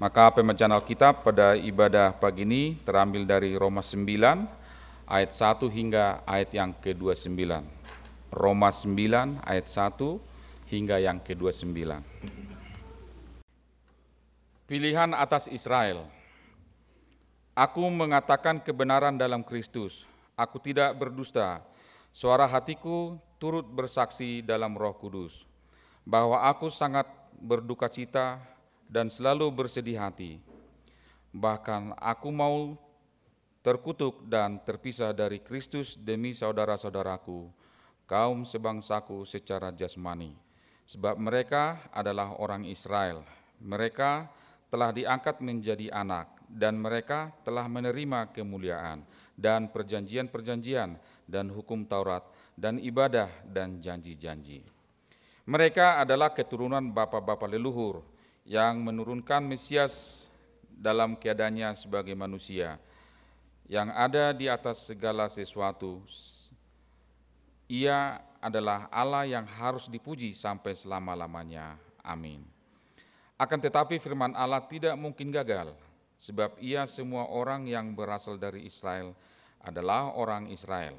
Maka pembacaan Alkitab pada ibadah pagi ini terambil dari Roma 9 ayat 1 hingga ayat yang ke-29. Roma 9 ayat 1 hingga yang ke-29. Pilihan atas Israel. Aku mengatakan kebenaran dalam Kristus. Aku tidak berdusta. Suara hatiku turut bersaksi dalam Roh Kudus bahwa aku sangat berduka cita dan selalu bersedih hati. Bahkan aku mau terkutuk dan terpisah dari Kristus demi saudara-saudaraku, kaum sebangsaku secara jasmani. Sebab mereka adalah orang Israel. Mereka telah diangkat menjadi anak dan mereka telah menerima kemuliaan dan perjanjian-perjanjian dan hukum Taurat dan ibadah dan janji-janji. Mereka adalah keturunan bapa-bapa leluhur, yang menurunkan Mesias dalam keadaannya sebagai manusia yang ada di atas segala sesuatu. Ia adalah Allah yang harus dipuji sampai selama-lamanya. Amin. Akan tetapi firman Allah tidak mungkin gagal, sebab ia semua orang yang berasal dari Israel adalah orang Israel.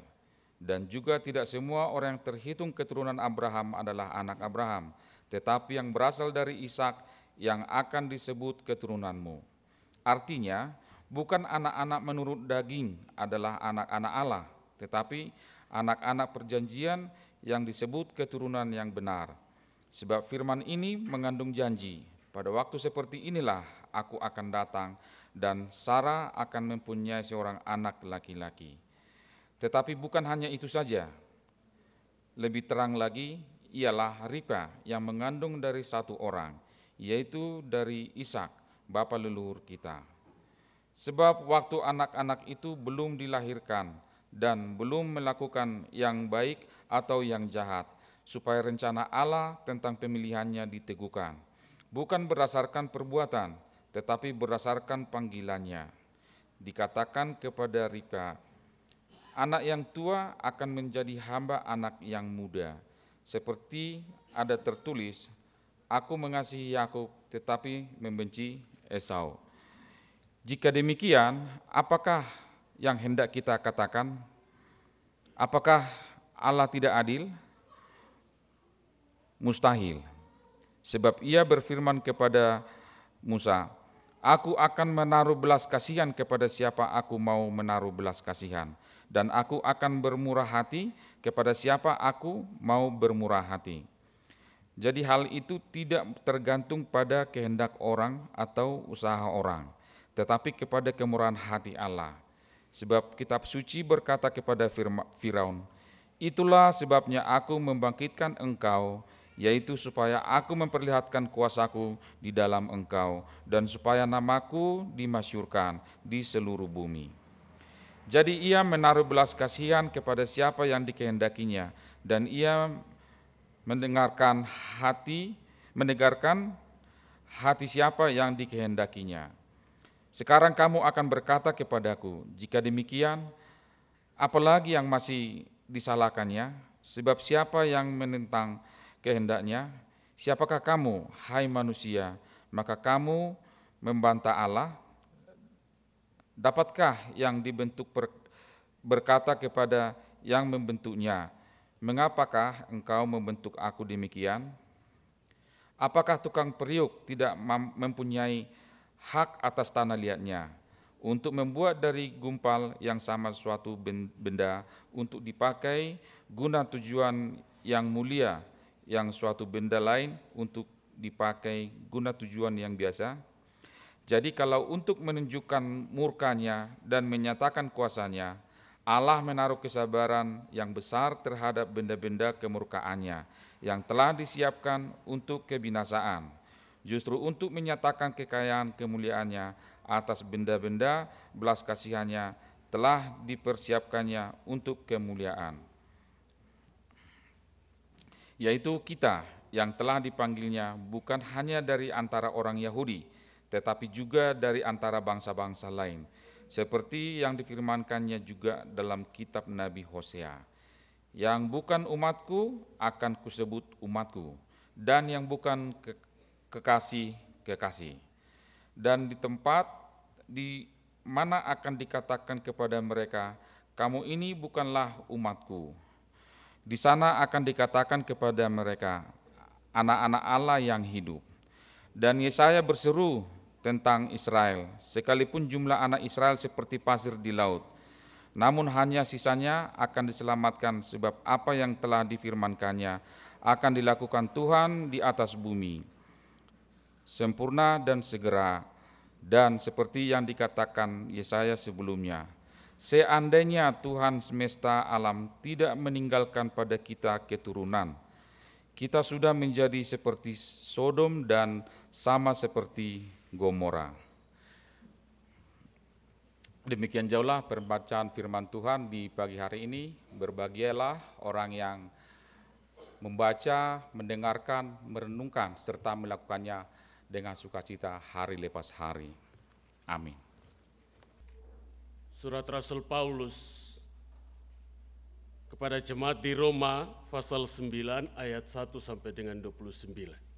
Dan juga tidak semua orang yang terhitung keturunan Abraham adalah anak Abraham, tetapi yang berasal dari Ishak yang akan disebut keturunanmu. Artinya, bukan anak-anak menurut daging adalah anak-anak Allah, tetapi anak-anak perjanjian yang disebut keturunan yang benar. Sebab firman ini mengandung janji, pada waktu seperti inilah aku akan datang dan Sarah akan mempunyai seorang anak laki-laki. Tetapi bukan hanya itu saja. Lebih terang lagi ialah Rika yang mengandung dari satu orang, yaitu dari Ishak, bapa leluhur kita. Sebab waktu anak-anak itu belum dilahirkan dan belum melakukan yang baik atau yang jahat, supaya rencana Allah tentang pemilihannya diteguhkan, bukan berdasarkan perbuatan, tetapi berdasarkan panggilannya. Dikatakan kepada Rika, anak yang tua akan menjadi hamba anak yang muda, seperti ada tertulis Aku mengasihi Yakub tetapi membenci Esau. Jika demikian, apakah yang hendak kita katakan? Apakah Allah tidak adil? Mustahil. Sebab ia berfirman kepada Musa, Aku akan menaruh belas kasihan kepada siapa aku mau menaruh belas kasihan, dan aku akan bermurah hati kepada siapa aku mau bermurah hati. Jadi hal itu tidak tergantung pada kehendak orang atau usaha orang, tetapi kepada kemurahan hati Allah. Sebab kitab suci berkata kepada Firaun, Itulah sebabnya aku membangkitkan engkau, yaitu supaya aku memperlihatkan kuasaku di dalam engkau, dan supaya namaku dimasyurkan di seluruh bumi. Jadi ia menaruh belas kasihan kepada siapa yang dikehendakinya, dan ia mendengarkan hati, mendengarkan hati siapa yang dikehendakinya. Sekarang kamu akan berkata kepadaku, jika demikian, apalagi yang masih disalahkannya, sebab siapa yang menentang kehendaknya, siapakah kamu, hai manusia, maka kamu membantah Allah, dapatkah yang dibentuk berkata kepada yang membentuknya, Mengapakah engkau membentuk aku demikian? Apakah tukang periuk tidak mempunyai hak atas tanah liatnya untuk membuat dari gumpal yang sama suatu benda untuk dipakai guna tujuan yang mulia yang suatu benda lain untuk dipakai guna tujuan yang biasa? Jadi kalau untuk menunjukkan murkanya dan menyatakan kuasanya, Allah menaruh kesabaran yang besar terhadap benda-benda kemurkaannya yang telah disiapkan untuk kebinasaan, justru untuk menyatakan kekayaan kemuliaannya atas benda-benda belas kasihannya telah dipersiapkannya untuk kemuliaan. Yaitu kita yang telah dipanggilnya bukan hanya dari antara orang Yahudi, tetapi juga dari antara bangsa-bangsa lain, seperti yang difirmankannya juga dalam kitab Nabi Hosea. Yang bukan umatku akan kusebut umatku, dan yang bukan ke kekasih, kekasih. dan di tempat di mana akan dikatakan kepada mereka, "Kamu ini bukanlah umatku." Di sana akan dikatakan kepada mereka, "Anak-anak Allah yang hidup." Dan Yesaya berseru tentang Israel, sekalipun jumlah anak Israel seperti pasir di laut, namun hanya sisanya akan diselamatkan sebab apa yang telah difirmankannya akan dilakukan Tuhan di atas bumi. Sempurna dan segera dan seperti yang dikatakan Yesaya sebelumnya. Seandainya Tuhan semesta alam tidak meninggalkan pada kita keturunan, kita sudah menjadi seperti Sodom dan sama seperti Gomora. Demikian jauhlah perbacaan firman Tuhan di pagi hari ini. Berbahagialah orang yang membaca, mendengarkan, merenungkan, serta melakukannya dengan sukacita hari lepas hari. Amin. Surat Rasul Paulus kepada jemaat di Roma pasal 9 ayat 1 sampai dengan 29.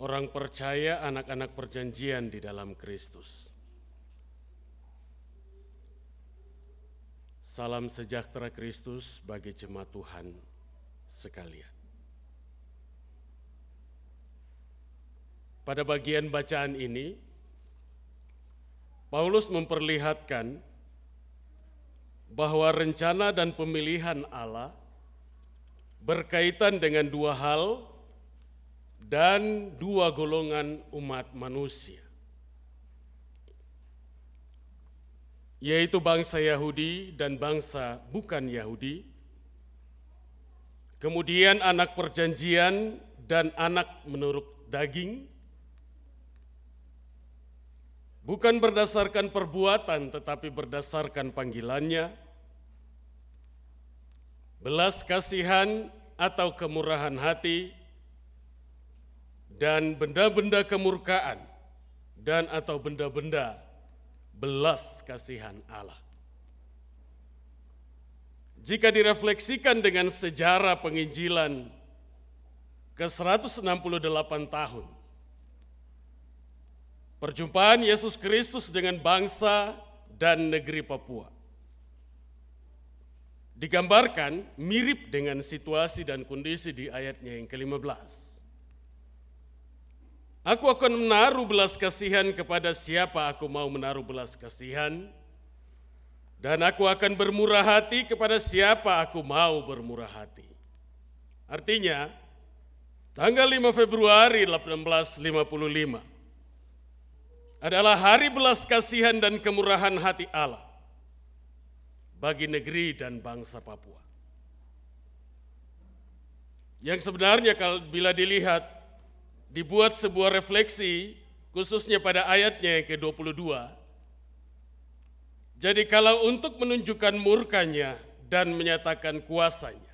Orang percaya anak-anak perjanjian di dalam Kristus. Salam sejahtera Kristus bagi jemaat Tuhan sekalian. Pada bagian bacaan ini, Paulus memperlihatkan bahwa rencana dan pemilihan Allah berkaitan dengan dua hal dan dua golongan umat manusia, yaitu bangsa Yahudi dan bangsa bukan Yahudi, kemudian anak perjanjian dan anak menurut daging, bukan berdasarkan perbuatan tetapi berdasarkan panggilannya, belas kasihan atau kemurahan hati, dan benda-benda kemurkaan dan atau benda-benda belas kasihan Allah. Jika direfleksikan dengan sejarah penginjilan ke 168 tahun, perjumpaan Yesus Kristus dengan bangsa dan negeri Papua digambarkan mirip dengan situasi dan kondisi di ayatnya yang ke-15. Aku akan menaruh belas kasihan kepada siapa aku mau menaruh belas kasihan, dan aku akan bermurah hati kepada siapa aku mau bermurah hati. Artinya, tanggal 5 Februari 1855 adalah hari belas kasihan dan kemurahan hati Allah bagi negeri dan bangsa Papua. Yang sebenarnya kalau bila dilihat dibuat sebuah refleksi khususnya pada ayatnya yang ke-22. Jadi kalau untuk menunjukkan murkanya dan menyatakan kuasanya,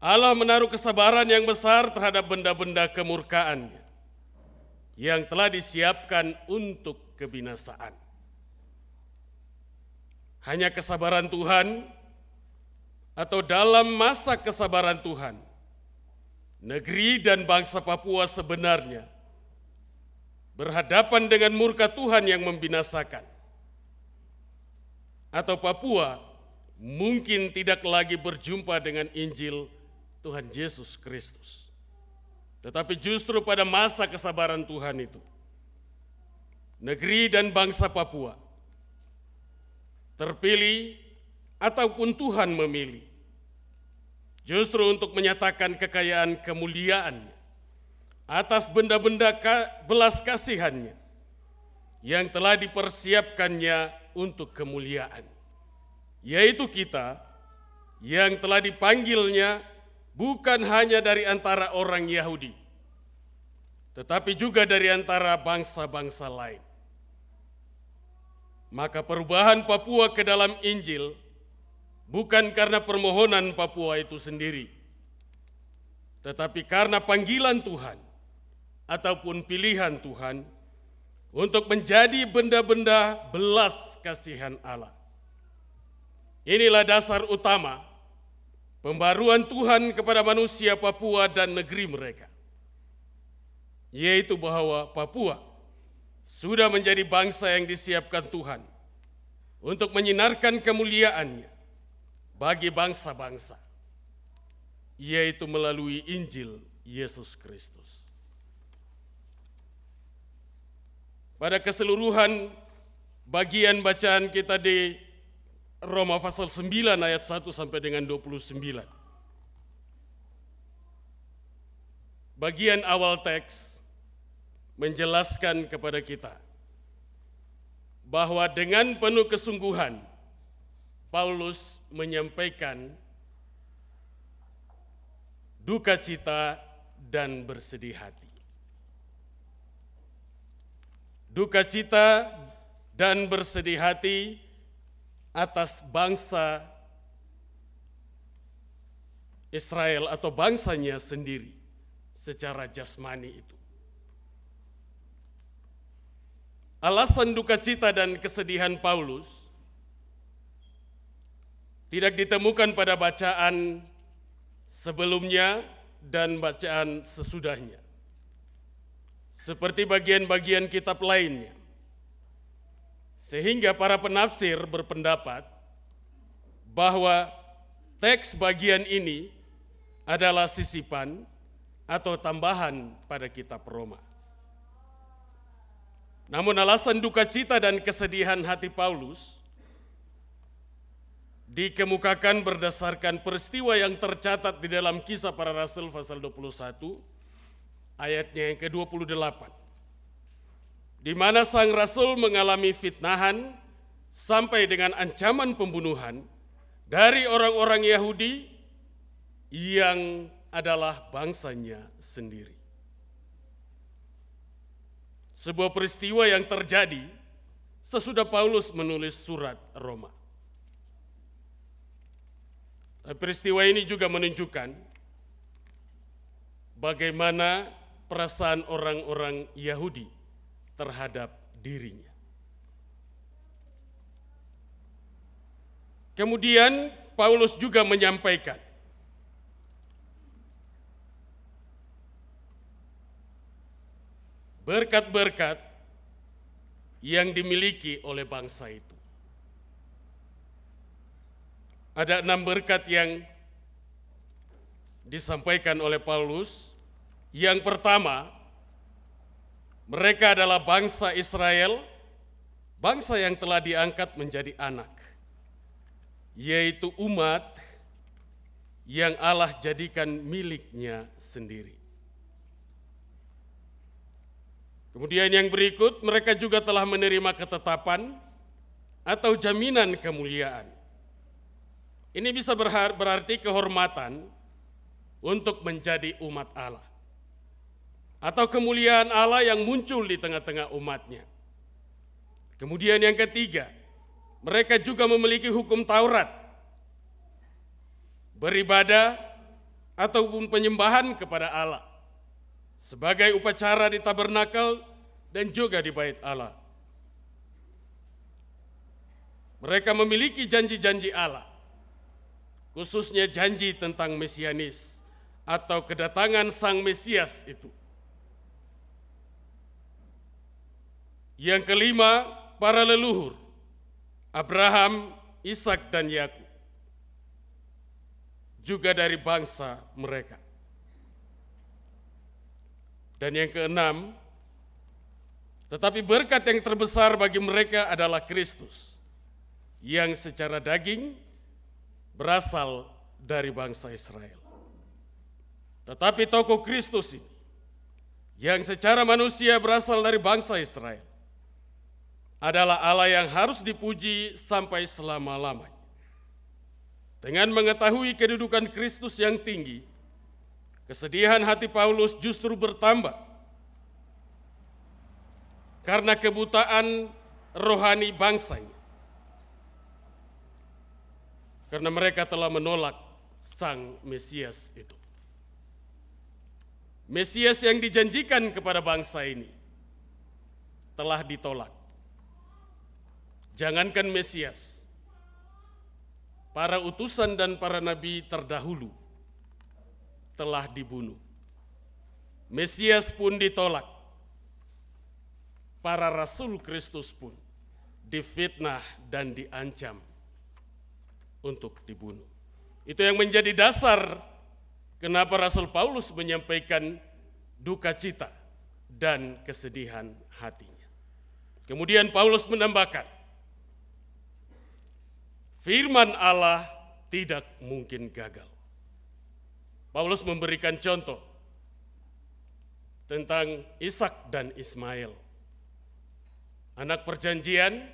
Allah menaruh kesabaran yang besar terhadap benda-benda kemurkaannya yang telah disiapkan untuk kebinasaan. Hanya kesabaran Tuhan atau dalam masa kesabaran Tuhan – negeri dan bangsa Papua sebenarnya berhadapan dengan murka Tuhan yang membinasakan. Atau Papua mungkin tidak lagi berjumpa dengan Injil Tuhan Yesus Kristus. Tetapi justru pada masa kesabaran Tuhan itu, negeri dan bangsa Papua terpilih ataupun Tuhan memilih Justru untuk menyatakan kekayaan kemuliaan atas benda-benda belas kasihannya yang telah dipersiapkannya untuk kemuliaan. Yaitu kita yang telah dipanggilnya bukan hanya dari antara orang Yahudi, tetapi juga dari antara bangsa-bangsa lain. Maka perubahan Papua ke dalam Injil bukan karena permohonan Papua itu sendiri, tetapi karena panggilan Tuhan ataupun pilihan Tuhan untuk menjadi benda-benda belas kasihan Allah. Inilah dasar utama pembaruan Tuhan kepada manusia Papua dan negeri mereka. yaitu bahwa Papua sudah menjadi bangsa yang disiapkan Tuhan untuk menyinarkan kemuliaannya bagi bangsa-bangsa, yaitu melalui Injil Yesus Kristus. Pada keseluruhan bagian bacaan kita di Roma pasal 9 ayat 1 sampai dengan 29. Bagian awal teks menjelaskan kepada kita bahwa dengan penuh kesungguhan Paulus menyampaikan duka cita dan bersedih hati. Duka cita dan bersedih hati atas bangsa Israel atau bangsanya sendiri secara jasmani itu. Alasan duka cita dan kesedihan Paulus tidak ditemukan pada bacaan sebelumnya dan bacaan sesudahnya seperti bagian-bagian kitab lainnya. Sehingga para penafsir berpendapat bahwa teks bagian ini adalah sisipan atau tambahan pada kitab Roma. Namun alasan duka cita dan kesedihan hati Paulus dikemukakan berdasarkan peristiwa yang tercatat di dalam kisah para rasul pasal 21 ayatnya yang ke-28. Di mana sang rasul mengalami fitnahan sampai dengan ancaman pembunuhan dari orang-orang Yahudi yang adalah bangsanya sendiri. Sebuah peristiwa yang terjadi sesudah Paulus menulis surat Roma. Peristiwa ini juga menunjukkan bagaimana perasaan orang-orang Yahudi terhadap dirinya. Kemudian Paulus juga menyampaikan berkat-berkat yang dimiliki oleh bangsa itu. Ada enam berkat yang disampaikan oleh Paulus yang pertama, mereka adalah bangsa Israel, bangsa yang telah diangkat menjadi anak, yaitu umat yang Allah jadikan miliknya sendiri. Kemudian yang berikut, mereka juga telah menerima ketetapan atau jaminan kemuliaan. Ini bisa berarti kehormatan untuk menjadi umat Allah atau kemuliaan Allah yang muncul di tengah-tengah umatnya. Kemudian yang ketiga, mereka juga memiliki hukum Taurat, beribadah ataupun penyembahan kepada Allah sebagai upacara di tabernakel dan juga di bait Allah. Mereka memiliki janji-janji Allah, khususnya janji tentang Mesianis atau kedatangan Sang Mesias itu. Yang kelima, para leluhur Abraham, Ishak dan Yakub juga dari bangsa mereka. Dan yang keenam, tetapi berkat yang terbesar bagi mereka adalah Kristus yang secara daging berasal dari bangsa Israel. Tetapi tokoh Kristus ini yang secara manusia berasal dari bangsa Israel adalah Allah yang harus dipuji sampai selama-lamanya. Dengan mengetahui kedudukan Kristus yang tinggi, kesedihan hati Paulus justru bertambah karena kebutaan rohani bangsanya. Karena mereka telah menolak sang Mesias itu. Mesias yang dijanjikan kepada bangsa ini telah ditolak. Jangankan Mesias, para utusan dan para nabi terdahulu telah dibunuh. Mesias pun ditolak. Para rasul Kristus pun difitnah dan diancam untuk dibunuh. Itu yang menjadi dasar kenapa Rasul Paulus menyampaikan duka cita dan kesedihan hatinya. Kemudian Paulus menambahkan, firman Allah tidak mungkin gagal. Paulus memberikan contoh tentang Ishak dan Ismail, anak perjanjian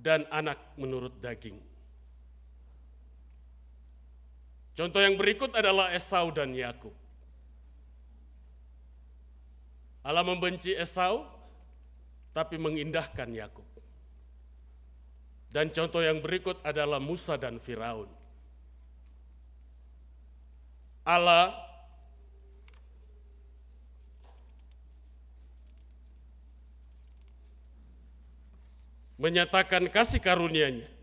dan anak menurut daging. Contoh yang berikut adalah Esau dan Yakub. Allah membenci Esau tapi mengindahkan Yakub. Dan contoh yang berikut adalah Musa dan Firaun. Allah menyatakan kasih karunia-Nya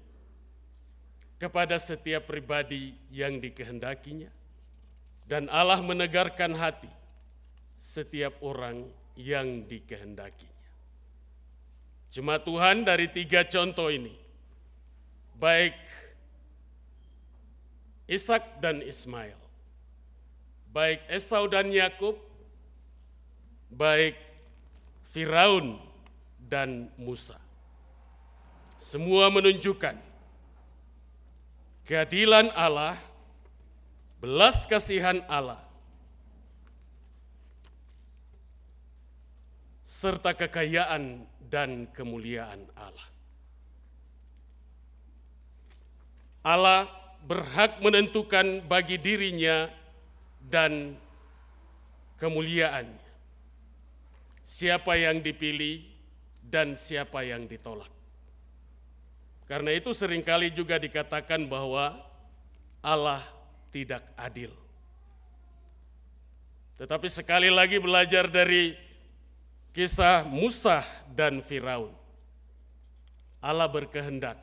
kepada setiap pribadi yang dikehendakinya dan Allah menegarkan hati setiap orang yang dikehendakinya. Cuma Tuhan dari tiga contoh ini, baik Ishak dan Ismail, baik Esau dan Yakub, baik Firaun dan Musa semua menunjukkan keadilan Allah, belas kasihan Allah, serta kekayaan dan kemuliaan Allah. Allah berhak menentukan bagi dirinya dan kemuliaannya siapa yang dipilih dan siapa yang ditolak. Karena itu sering kali juga dikatakan bahwa Allah tidak adil. Tetapi sekali lagi belajar dari kisah Musa dan Firaun. Allah berkehendak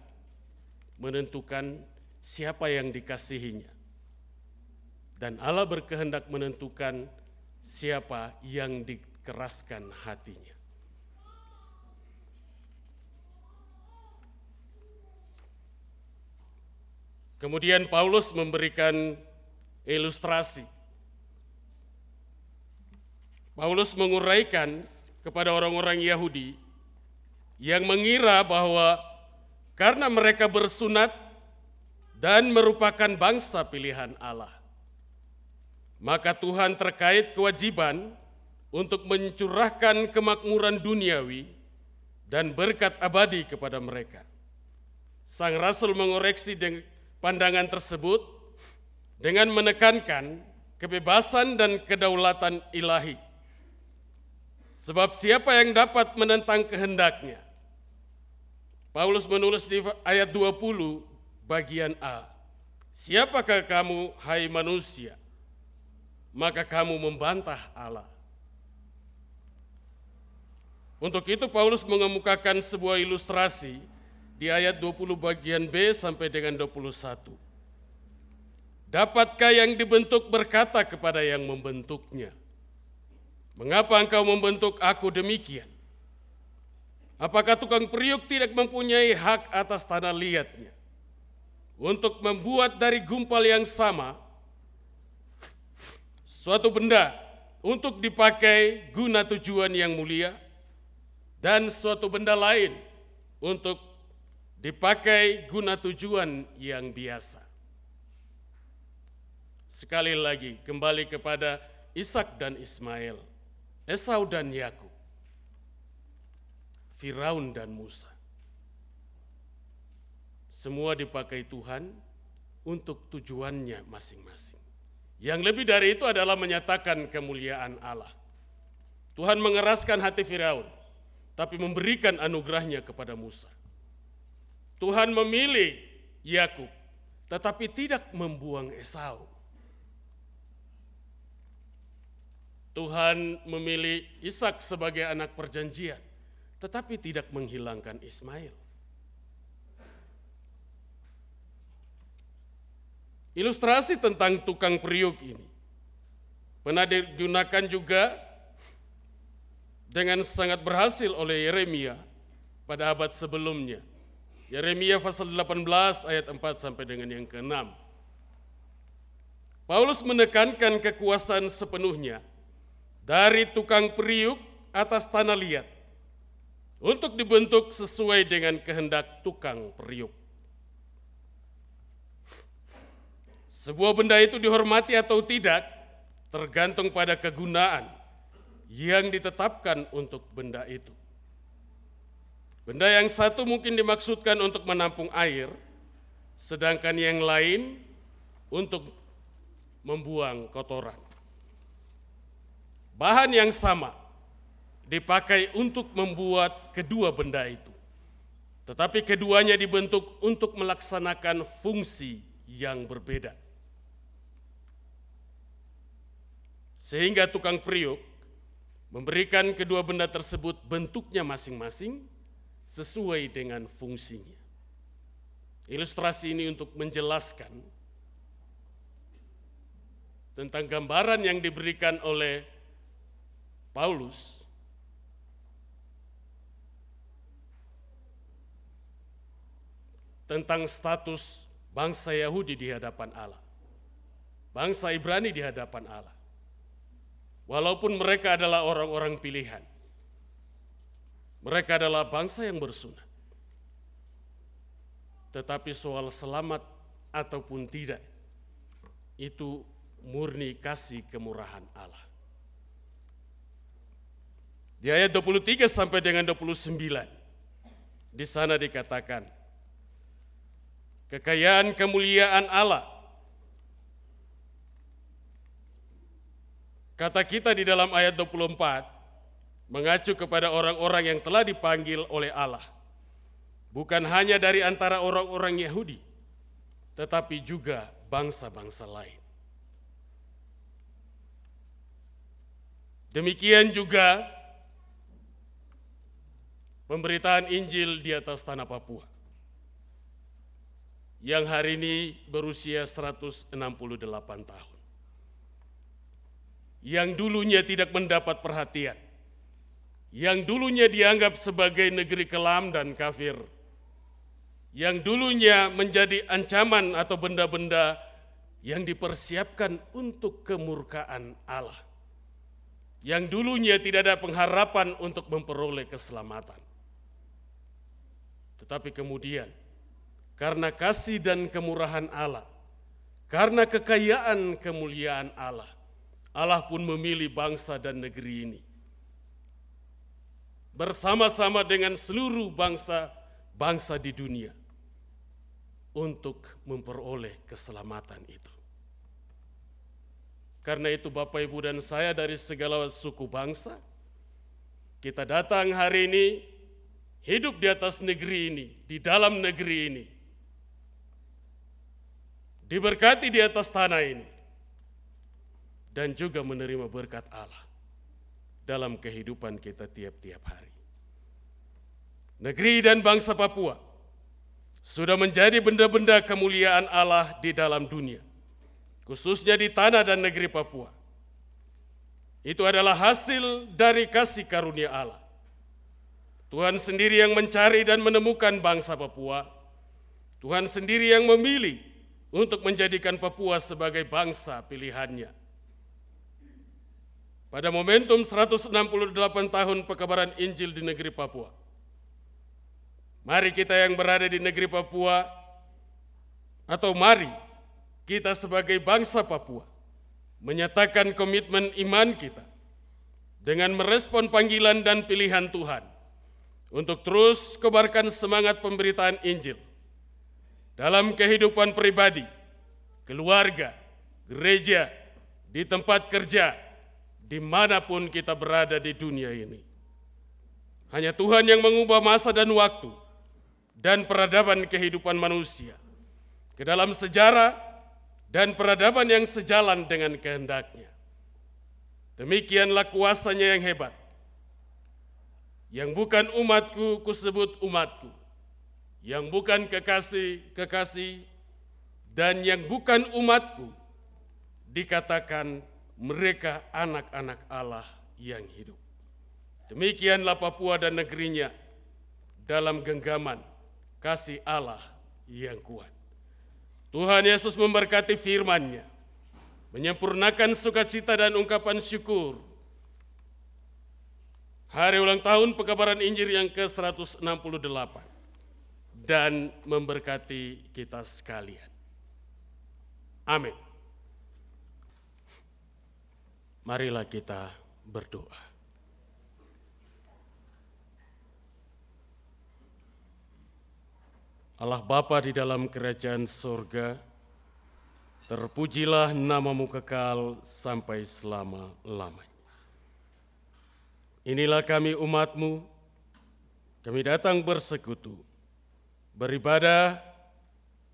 menentukan siapa yang dikasihinya. Dan Allah berkehendak menentukan siapa yang dikeraskan hatinya. Kemudian Paulus memberikan ilustrasi. Paulus menguraikan kepada orang-orang Yahudi yang mengira bahwa karena mereka bersunat dan merupakan bangsa pilihan Allah, maka Tuhan terkait kewajiban untuk mencurahkan kemakmuran duniawi dan berkat abadi kepada mereka. Sang Rasul mengoreksi pandangan tersebut dengan menekankan kebebasan dan kedaulatan ilahi. Sebab siapa yang dapat menentang kehendaknya? Paulus menulis di ayat 20 bagian A. Siapakah kamu hai manusia? Maka kamu membantah Allah. Untuk itu Paulus mengemukakan sebuah ilustrasi di ayat 20 bagian B sampai dengan 21. Dapatkah yang dibentuk berkata kepada yang membentuknya, Mengapa engkau membentuk aku demikian? Apakah tukang periuk tidak mempunyai hak atas tanah liatnya? Untuk membuat dari gumpal yang sama suatu benda untuk dipakai guna tujuan yang mulia dan suatu benda lain untuk dipakai guna tujuan yang biasa. Sekali lagi kembali kepada Ishak dan Ismail, Esau dan Yakub, Firaun dan Musa. Semua dipakai Tuhan untuk tujuannya masing-masing. Yang lebih dari itu adalah menyatakan kemuliaan Allah. Tuhan mengeraskan hati Firaun, tapi memberikan anugerahnya kepada Musa. Tuhan memilih Yakub, tetapi tidak membuang Esau. Tuhan memilih Ishak sebagai anak perjanjian, tetapi tidak menghilangkan Ismail. Ilustrasi tentang tukang periuk ini pernah digunakan juga dengan sangat berhasil oleh Yeremia pada abad sebelumnya. Yeremia pasal 18 ayat 4 sampai dengan yang ke-6. Paulus menekankan kekuasaan sepenuhnya dari tukang periuk atas tanah liat untuk dibentuk sesuai dengan kehendak tukang periuk. Sebuah benda itu dihormati atau tidak tergantung pada kegunaan yang ditetapkan untuk benda itu. Benda yang satu mungkin dimaksudkan untuk menampung air, sedangkan yang lain untuk membuang kotoran. Bahan yang sama dipakai untuk membuat kedua benda itu, tetapi keduanya dibentuk untuk melaksanakan fungsi yang berbeda. Sehingga tukang periuk memberikan kedua benda tersebut bentuknya masing-masing sesuai dengan fungsinya. Ilustrasi ini untuk menjelaskan tentang gambaran yang diberikan oleh Paulus tentang status bangsa Yahudi di hadapan Allah, bangsa Ibrani di hadapan Allah walaupun mereka adalah orang-orang pilihan. Mereka adalah bangsa yang bersunat. Tetapi soal selamat ataupun tidak, itu murni kasih kemurahan Allah. Di ayat 23 sampai dengan 29, di sana dikatakan, kekayaan kemuliaan Allah Kata kita di dalam ayat 24 mengacu kepada orang-orang yang telah dipanggil oleh Allah. Bukan hanya dari antara orang-orang Yahudi, tetapi juga bangsa-bangsa lain. Demikian juga pemberitaan Injil di atas tanah Papua yang hari ini berusia 168 tahun yang dulunya tidak mendapat perhatian, yang dulunya dianggap sebagai negeri kelam dan kafir, yang dulunya menjadi ancaman atau benda-benda yang dipersiapkan untuk kemurkaan Allah, yang dulunya tidak ada pengharapan untuk memperoleh keselamatan. Tetapi kemudian, karena kasih dan kemurahan Allah, karena kekayaan kemuliaan Allah, Allah pun memilih bangsa dan negeri ini. Bersama-sama dengan seluruh bangsa-bangsa di dunia untuk memperoleh keselamatan itu. Karena itu Bapak Ibu dan saya dari segala suku bangsa, kita datang hari ini hidup di atas negeri ini, di dalam negeri ini. Diberkati di atas tanah ini dan juga menerima berkat Allah dalam kehidupan kita tiap-tiap hari. Negeri dan bangsa Papua sudah menjadi benda-benda kemuliaan Allah di dalam dunia, khususnya di tanah dan negeri Papua. Itu adalah hasil dari kasih karunia Allah. Tuhan sendiri yang mencari dan menemukan bangsa Papua. Tuhan sendiri yang memilih untuk menjadikan Papua sebagai bangsa pilihannya. Pada momentum 168 tahun pekabaran Injil di negeri Papua. Mari kita yang berada di negeri Papua, atau mari kita sebagai bangsa Papua menyatakan komitmen iman kita dengan merespon panggilan dan pilihan Tuhan untuk terus kebarkan semangat pemberitaan Injil dalam kehidupan pribadi, keluarga, gereja, di tempat kerja, di mana pun kita berada di dunia ini. Hanya Tuhan yang mengubah masa dan waktu dan peradaban kehidupan manusia ke dalam sejarah dan peradaban yang sejalan dengan kehendaknya. Demikianlah kuasanya yang hebat. Yang bukan umatku kusebut umatku. Yang bukan kekasih kekasih dan yang bukan umatku dikatakan mereka anak-anak Allah yang hidup. Demikianlah Papua dan negerinya dalam genggaman kasih Allah yang kuat. Tuhan Yesus memberkati firman-Nya, menyempurnakan sukacita dan ungkapan syukur. Hari ulang tahun pekabaran Injil yang ke-168 dan memberkati kita sekalian. Amin. Marilah kita berdoa. Allah Bapa di dalam kerajaan surga, terpujilah namamu kekal sampai selama-lamanya. Inilah kami umatmu, kami datang bersekutu, beribadah,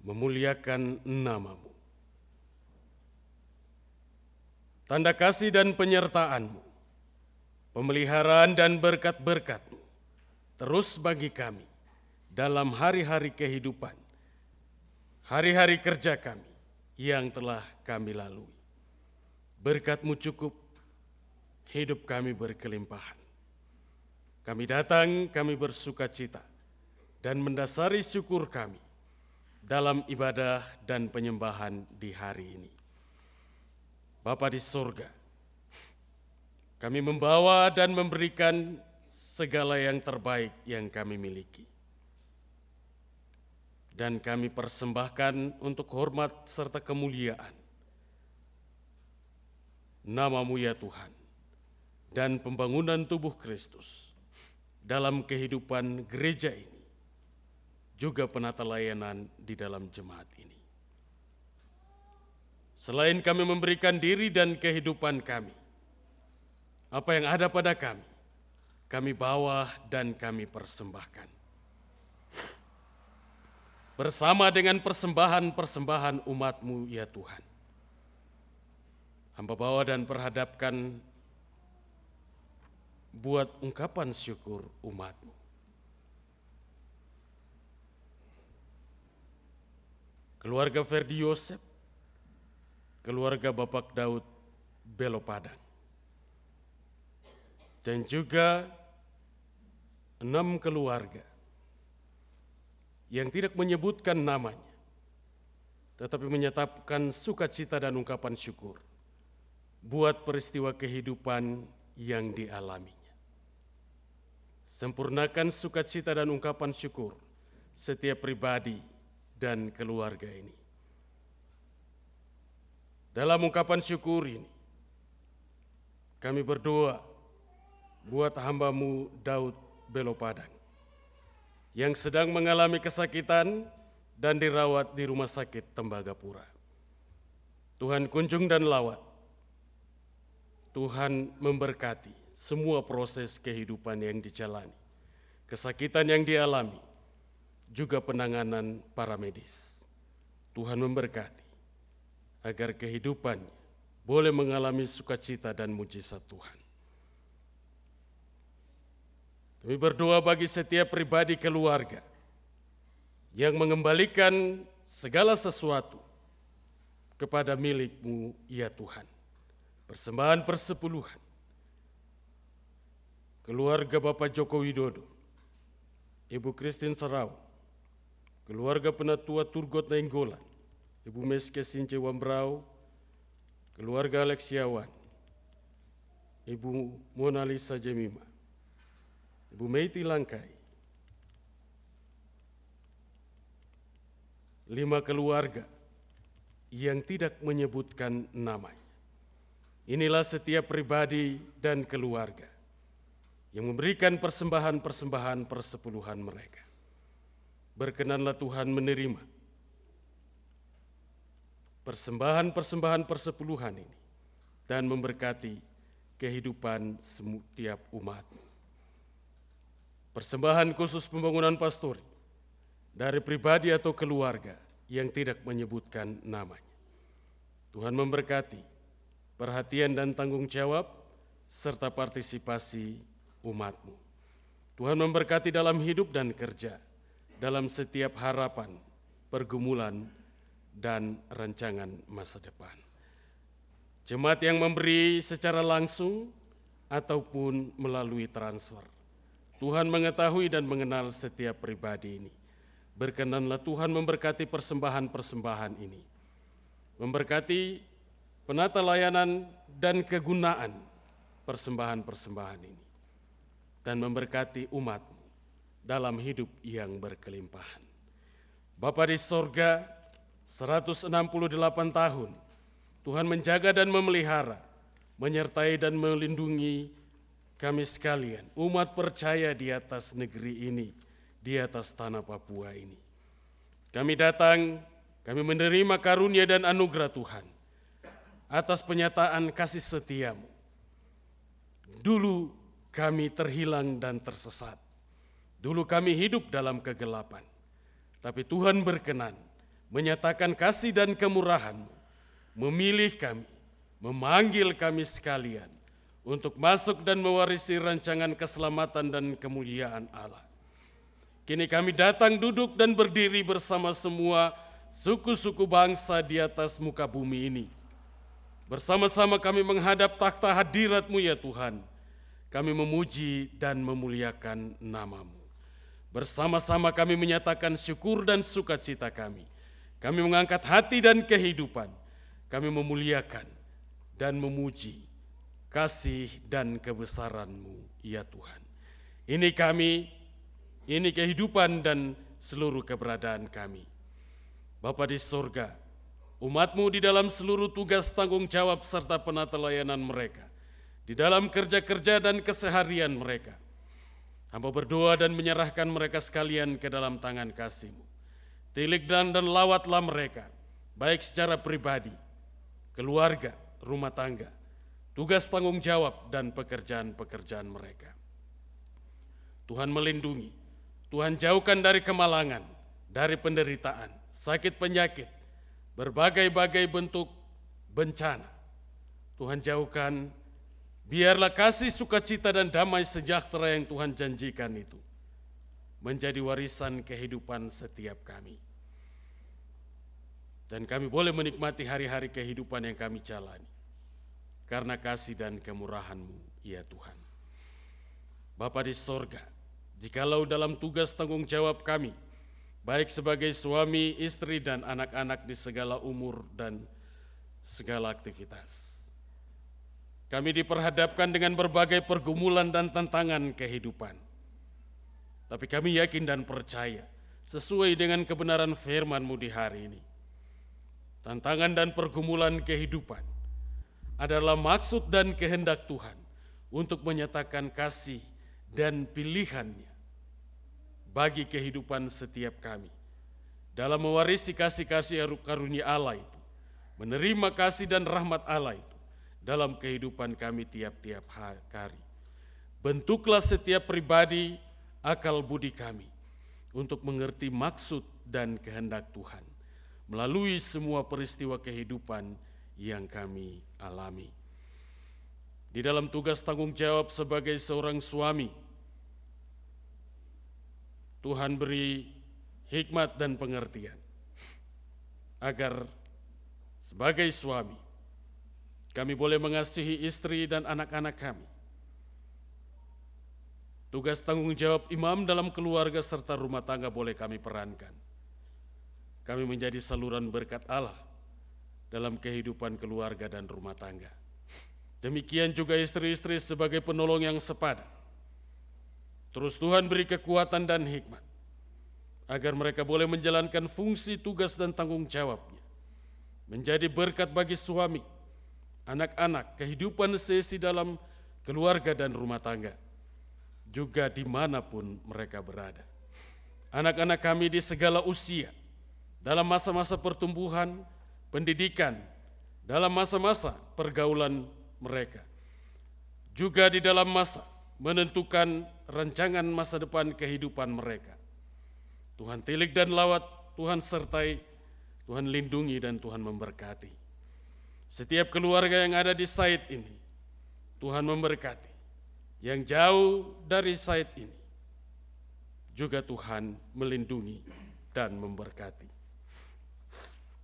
memuliakan namamu. Tanda kasih dan penyertaanmu, pemeliharaan dan berkat-berkatmu, terus bagi kami, dalam hari-hari kehidupan, hari-hari kerja kami yang telah kami lalui. Berkatmu cukup, hidup kami berkelimpahan. Kami datang, kami bersuka cita, dan mendasari syukur kami dalam ibadah dan penyembahan di hari ini. Bapa di surga, kami membawa dan memberikan segala yang terbaik yang kami miliki dan kami persembahkan untuk hormat serta kemuliaan. Namamu ya Tuhan, dan pembangunan tubuh Kristus dalam kehidupan gereja ini, juga penata layanan di dalam jemaat ini. Selain kami memberikan diri dan kehidupan kami, apa yang ada pada kami, kami bawa dan kami persembahkan bersama dengan persembahan-persembahan umatmu ya Tuhan. Hamba bawa dan perhadapkan buat ungkapan syukur umatmu. Keluarga Ferdi Yosef, keluarga Bapak Daud Belo Padang, dan juga enam keluarga yang tidak menyebutkan namanya, tetapi menyatakan sukacita dan ungkapan syukur buat peristiwa kehidupan yang dialaminya. Sempurnakan sukacita dan ungkapan syukur setiap pribadi dan keluarga ini. Dalam ungkapan syukur ini, kami berdoa buat hambamu Daud Belopadang yang sedang mengalami kesakitan dan dirawat di rumah sakit Tembagapura. Tuhan kunjung dan lawat. Tuhan memberkati semua proses kehidupan yang dijalani, kesakitan yang dialami, juga penanganan para medis. Tuhan memberkati agar kehidupan boleh mengalami sukacita dan mujizat Tuhan. Kami berdoa bagi setiap pribadi keluarga yang mengembalikan segala sesuatu kepada milikmu ya Tuhan. Persembahan persepuluhan. Keluarga Bapak Joko Widodo, Ibu Kristin Serau, keluarga penatua Turgot Nainggolan, Ibu Meske Since Wambrau, keluarga Alexiawan, Ibu Mona Lisa Jemima, Ibu Meiti Langkai, lima keluarga yang tidak menyebutkan namanya. Inilah setiap pribadi dan keluarga yang memberikan persembahan-persembahan persepuluhan mereka. Berkenanlah Tuhan menerima persembahan-persembahan persepuluhan ini dan memberkati kehidupan setiap umatmu. Persembahan khusus pembangunan pastor dari pribadi atau keluarga yang tidak menyebutkan namanya. Tuhan memberkati perhatian dan tanggung jawab serta partisipasi umatmu. Tuhan memberkati dalam hidup dan kerja, dalam setiap harapan, pergumulan, dan rancangan masa depan. Jemaat yang memberi secara langsung ataupun melalui transfer. Tuhan mengetahui dan mengenal setiap pribadi ini. Berkenanlah Tuhan memberkati persembahan-persembahan ini. Memberkati penata layanan dan kegunaan persembahan-persembahan ini. Dan memberkati umat dalam hidup yang berkelimpahan. Bapa di sorga, 168 tahun, Tuhan menjaga dan memelihara, menyertai dan melindungi kami sekalian, umat percaya di atas negeri ini, di atas tanah Papua ini. Kami datang, kami menerima karunia dan anugerah Tuhan atas penyataan kasih setiamu. Dulu kami terhilang dan tersesat. Dulu kami hidup dalam kegelapan. Tapi Tuhan berkenan menyatakan kasih dan kemurahan-Mu memilih kami, memanggil kami sekalian untuk masuk dan mewarisi rancangan keselamatan dan kemuliaan Allah. Kini kami datang duduk dan berdiri bersama semua suku-suku bangsa di atas muka bumi ini. Bersama-sama kami menghadap takhta hadirat-Mu ya Tuhan. Kami memuji dan memuliakan namamu. Bersama-sama kami menyatakan syukur dan sukacita kami. Kami mengangkat hati dan kehidupan kami memuliakan dan memuji kasih dan kebesaran-Mu, ya Tuhan. Ini kami, ini kehidupan dan seluruh keberadaan kami. Bapa di sorga, umatmu di dalam seluruh tugas tanggung jawab serta penata layanan mereka, di dalam kerja-kerja dan keseharian mereka. Hamba berdoa dan menyerahkan mereka sekalian ke dalam tangan kasih-Mu. Tilik dan dan lawatlah mereka, baik secara pribadi, keluarga, rumah tangga, tugas tanggung jawab, dan pekerjaan-pekerjaan mereka. Tuhan melindungi, Tuhan jauhkan dari kemalangan, dari penderitaan, sakit penyakit, berbagai-bagai bentuk bencana. Tuhan jauhkan, biarlah kasih sukacita dan damai sejahtera yang Tuhan janjikan itu menjadi warisan kehidupan setiap kami dan kami boleh menikmati hari-hari kehidupan yang kami jalani karena kasih dan kemurahan-Mu, ya Tuhan. Bapa di sorga, jikalau dalam tugas tanggung jawab kami, baik sebagai suami, istri, dan anak-anak di segala umur dan segala aktivitas, kami diperhadapkan dengan berbagai pergumulan dan tantangan kehidupan. Tapi kami yakin dan percaya, sesuai dengan kebenaran firman-Mu di hari ini, tantangan dan pergumulan kehidupan adalah maksud dan kehendak Tuhan untuk menyatakan kasih dan pilihannya bagi kehidupan setiap kami dalam mewarisi kasih-kasih karunia Allah itu, menerima kasih dan rahmat Allah itu dalam kehidupan kami tiap-tiap hari. Bentuklah setiap pribadi akal budi kami untuk mengerti maksud dan kehendak Tuhan melalui semua peristiwa kehidupan yang kami alami. Di dalam tugas tanggung jawab sebagai seorang suami, Tuhan beri hikmat dan pengertian agar sebagai suami kami boleh mengasihi istri dan anak-anak kami. Tugas tanggung jawab imam dalam keluarga serta rumah tangga boleh kami perankan kami menjadi saluran berkat Allah dalam kehidupan keluarga dan rumah tangga. Demikian juga istri-istri sebagai penolong yang sepadan. Terus Tuhan beri kekuatan dan hikmat agar mereka boleh menjalankan fungsi tugas dan tanggung jawabnya. Menjadi berkat bagi suami, anak-anak, kehidupan sesi dalam keluarga dan rumah tangga. Juga di mana pun mereka berada. Anak-anak kami di segala usia, dalam masa-masa pertumbuhan, pendidikan, dalam masa-masa pergaulan mereka. Juga di dalam masa menentukan rancangan masa depan kehidupan mereka. Tuhan tilik dan lawat, Tuhan sertai, Tuhan lindungi dan Tuhan memberkati. Setiap keluarga yang ada di site ini, Tuhan memberkati. Yang jauh dari site ini, juga Tuhan melindungi dan memberkati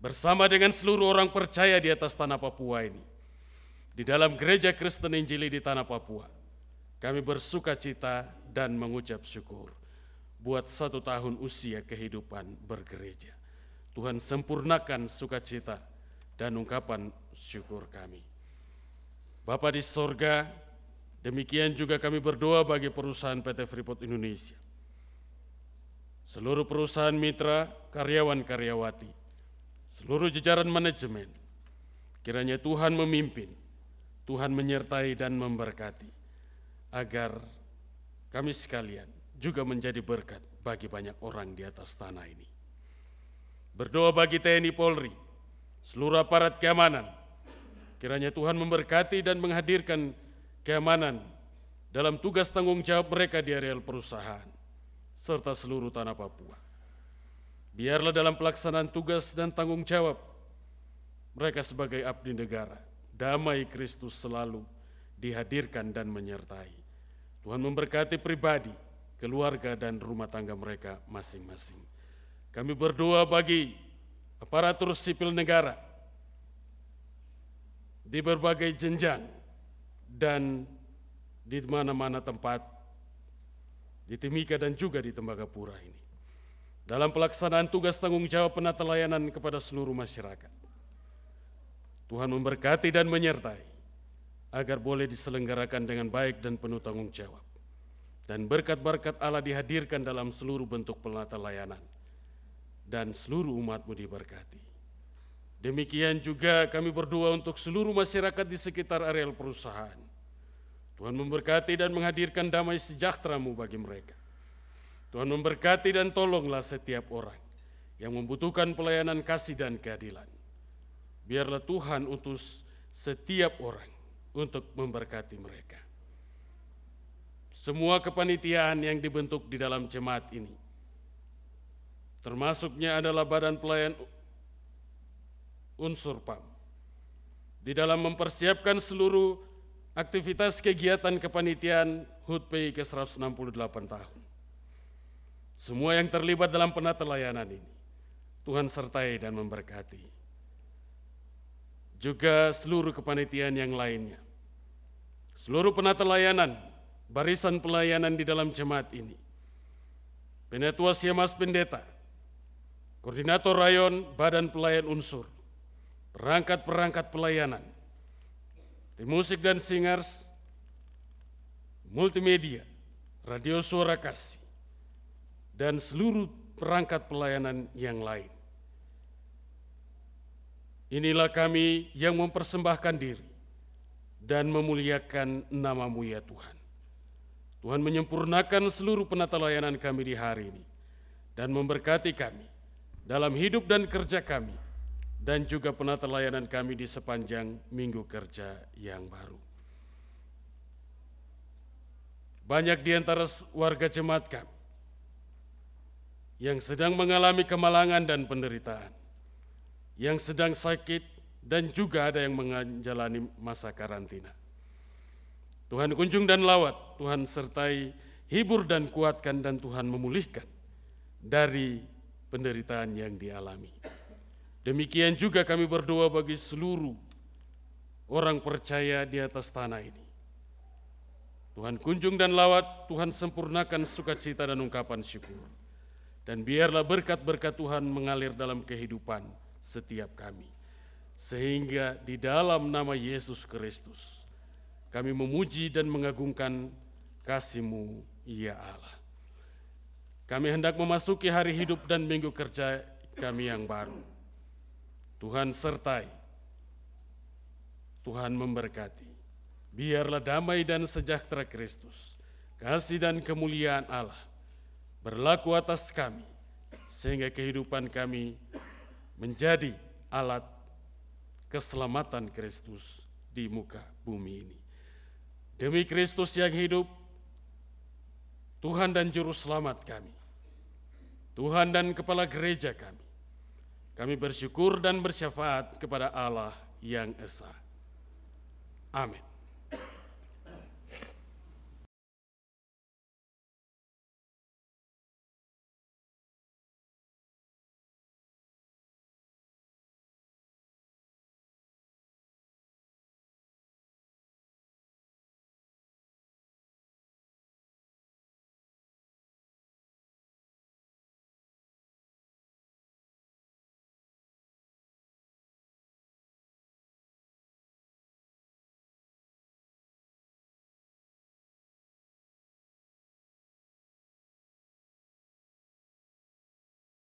bersama dengan seluruh orang percaya di atas tanah Papua ini, di dalam gereja Kristen Injili di tanah Papua. kami bersuka cita dan mengucap syukur buat satu tahun usia kehidupan bergereja. Tuhan sempurnakan sukacita dan ungkapan syukur kami. Bapa di sorga, demikian juga kami berdoa bagi perusahaan PT Freeport Indonesia. Seluruh perusahaan mitra, karyawan-karyawati, seluruh jajaran manajemen, kiranya Tuhan memimpin, Tuhan menyertai dan memberkati, agar kami sekalian juga menjadi berkat bagi banyak orang di atas tanah ini. Berdoa bagi TNI Polri, seluruh aparat keamanan, kiranya Tuhan memberkati dan menghadirkan keamanan dalam tugas tanggung jawab mereka di areal perusahaan, serta seluruh tanah Papua. Biarlah dalam pelaksanaan tugas dan tanggung jawab mereka sebagai abdi negara, damai Kristus selalu dihadirkan dan menyertai. Tuhan memberkati pribadi, keluarga dan rumah tangga mereka masing-masing. Kami berdoa bagi aparatur sipil negara di berbagai jenjang dan di mana-mana tempat di Timika dan juga di Tembagapura ini dalam pelaksanaan tugas tanggung jawab penata layanan kepada seluruh masyarakat. Tuhan memberkati dan menyertai agar boleh diselenggarakan dengan baik dan penuh tanggung jawab. Dan berkat-berkat Allah dihadirkan dalam seluruh bentuk penata layanan. Dan seluruh umatmu diberkati. Demikian juga kami berdoa untuk seluruh masyarakat di sekitar areal perusahaan. Tuhan memberkati dan menghadirkan damai sejahteramu bagi mereka. Tuhan memberkati dan tolonglah setiap orang yang membutuhkan pelayanan kasih dan keadilan. Biarlah Tuhan utus setiap orang untuk memberkati mereka. Semua kepanitiaan yang dibentuk di dalam jemaat ini, termasuknya adalah badan pelayan unsur PAM, di dalam mempersiapkan seluruh aktivitas kegiatan kepanitiaan HUT PI ke-168 tahun. Semua yang terlibat dalam penata layanan ini, Tuhan sertai dan memberkati. Juga seluruh kepanitiaan yang lainnya. Seluruh penata layanan, barisan pelayanan di dalam jemaat ini. Penetua Siamas Pendeta, Koordinator Rayon Badan Pelayan Unsur, perangkat-perangkat pelayanan, tim musik dan singers, multimedia, radio suara kasih, dan seluruh perangkat pelayanan yang lain. Inilah kami yang mempersembahkan diri dan memuliakan namamu ya Tuhan. Tuhan menyempurnakan seluruh penata layanan kami di hari ini dan memberkati kami dalam hidup dan kerja kami dan juga penata layanan kami di sepanjang minggu kerja yang baru. Banyak di antara warga jemaat kami yang sedang mengalami kemalangan dan penderitaan, yang sedang sakit, dan juga ada yang menjalani masa karantina. Tuhan kunjung dan lawat, Tuhan sertai, hibur dan kuatkan, dan Tuhan memulihkan dari penderitaan yang dialami. Demikian juga kami berdoa bagi seluruh orang percaya di atas tanah ini. Tuhan kunjung dan lawat, Tuhan sempurnakan sukacita dan ungkapan syukur. Dan biarlah berkat-berkat Tuhan mengalir dalam kehidupan setiap kami. Sehingga di dalam nama Yesus Kristus, kami memuji dan mengagungkan kasih-Mu, ya Allah. Kami hendak memasuki hari hidup dan minggu kerja kami yang baru. Tuhan sertai, Tuhan memberkati. Biarlah damai dan sejahtera Kristus, kasih dan kemuliaan Allah berlaku atas kami, sehingga kehidupan kami menjadi alat keselamatan Kristus di muka bumi ini. Demi Kristus yang hidup, Tuhan dan Juru Selamat kami, Tuhan dan Kepala Gereja kami, kami bersyukur dan bersyafaat kepada Allah yang Esa. Amin.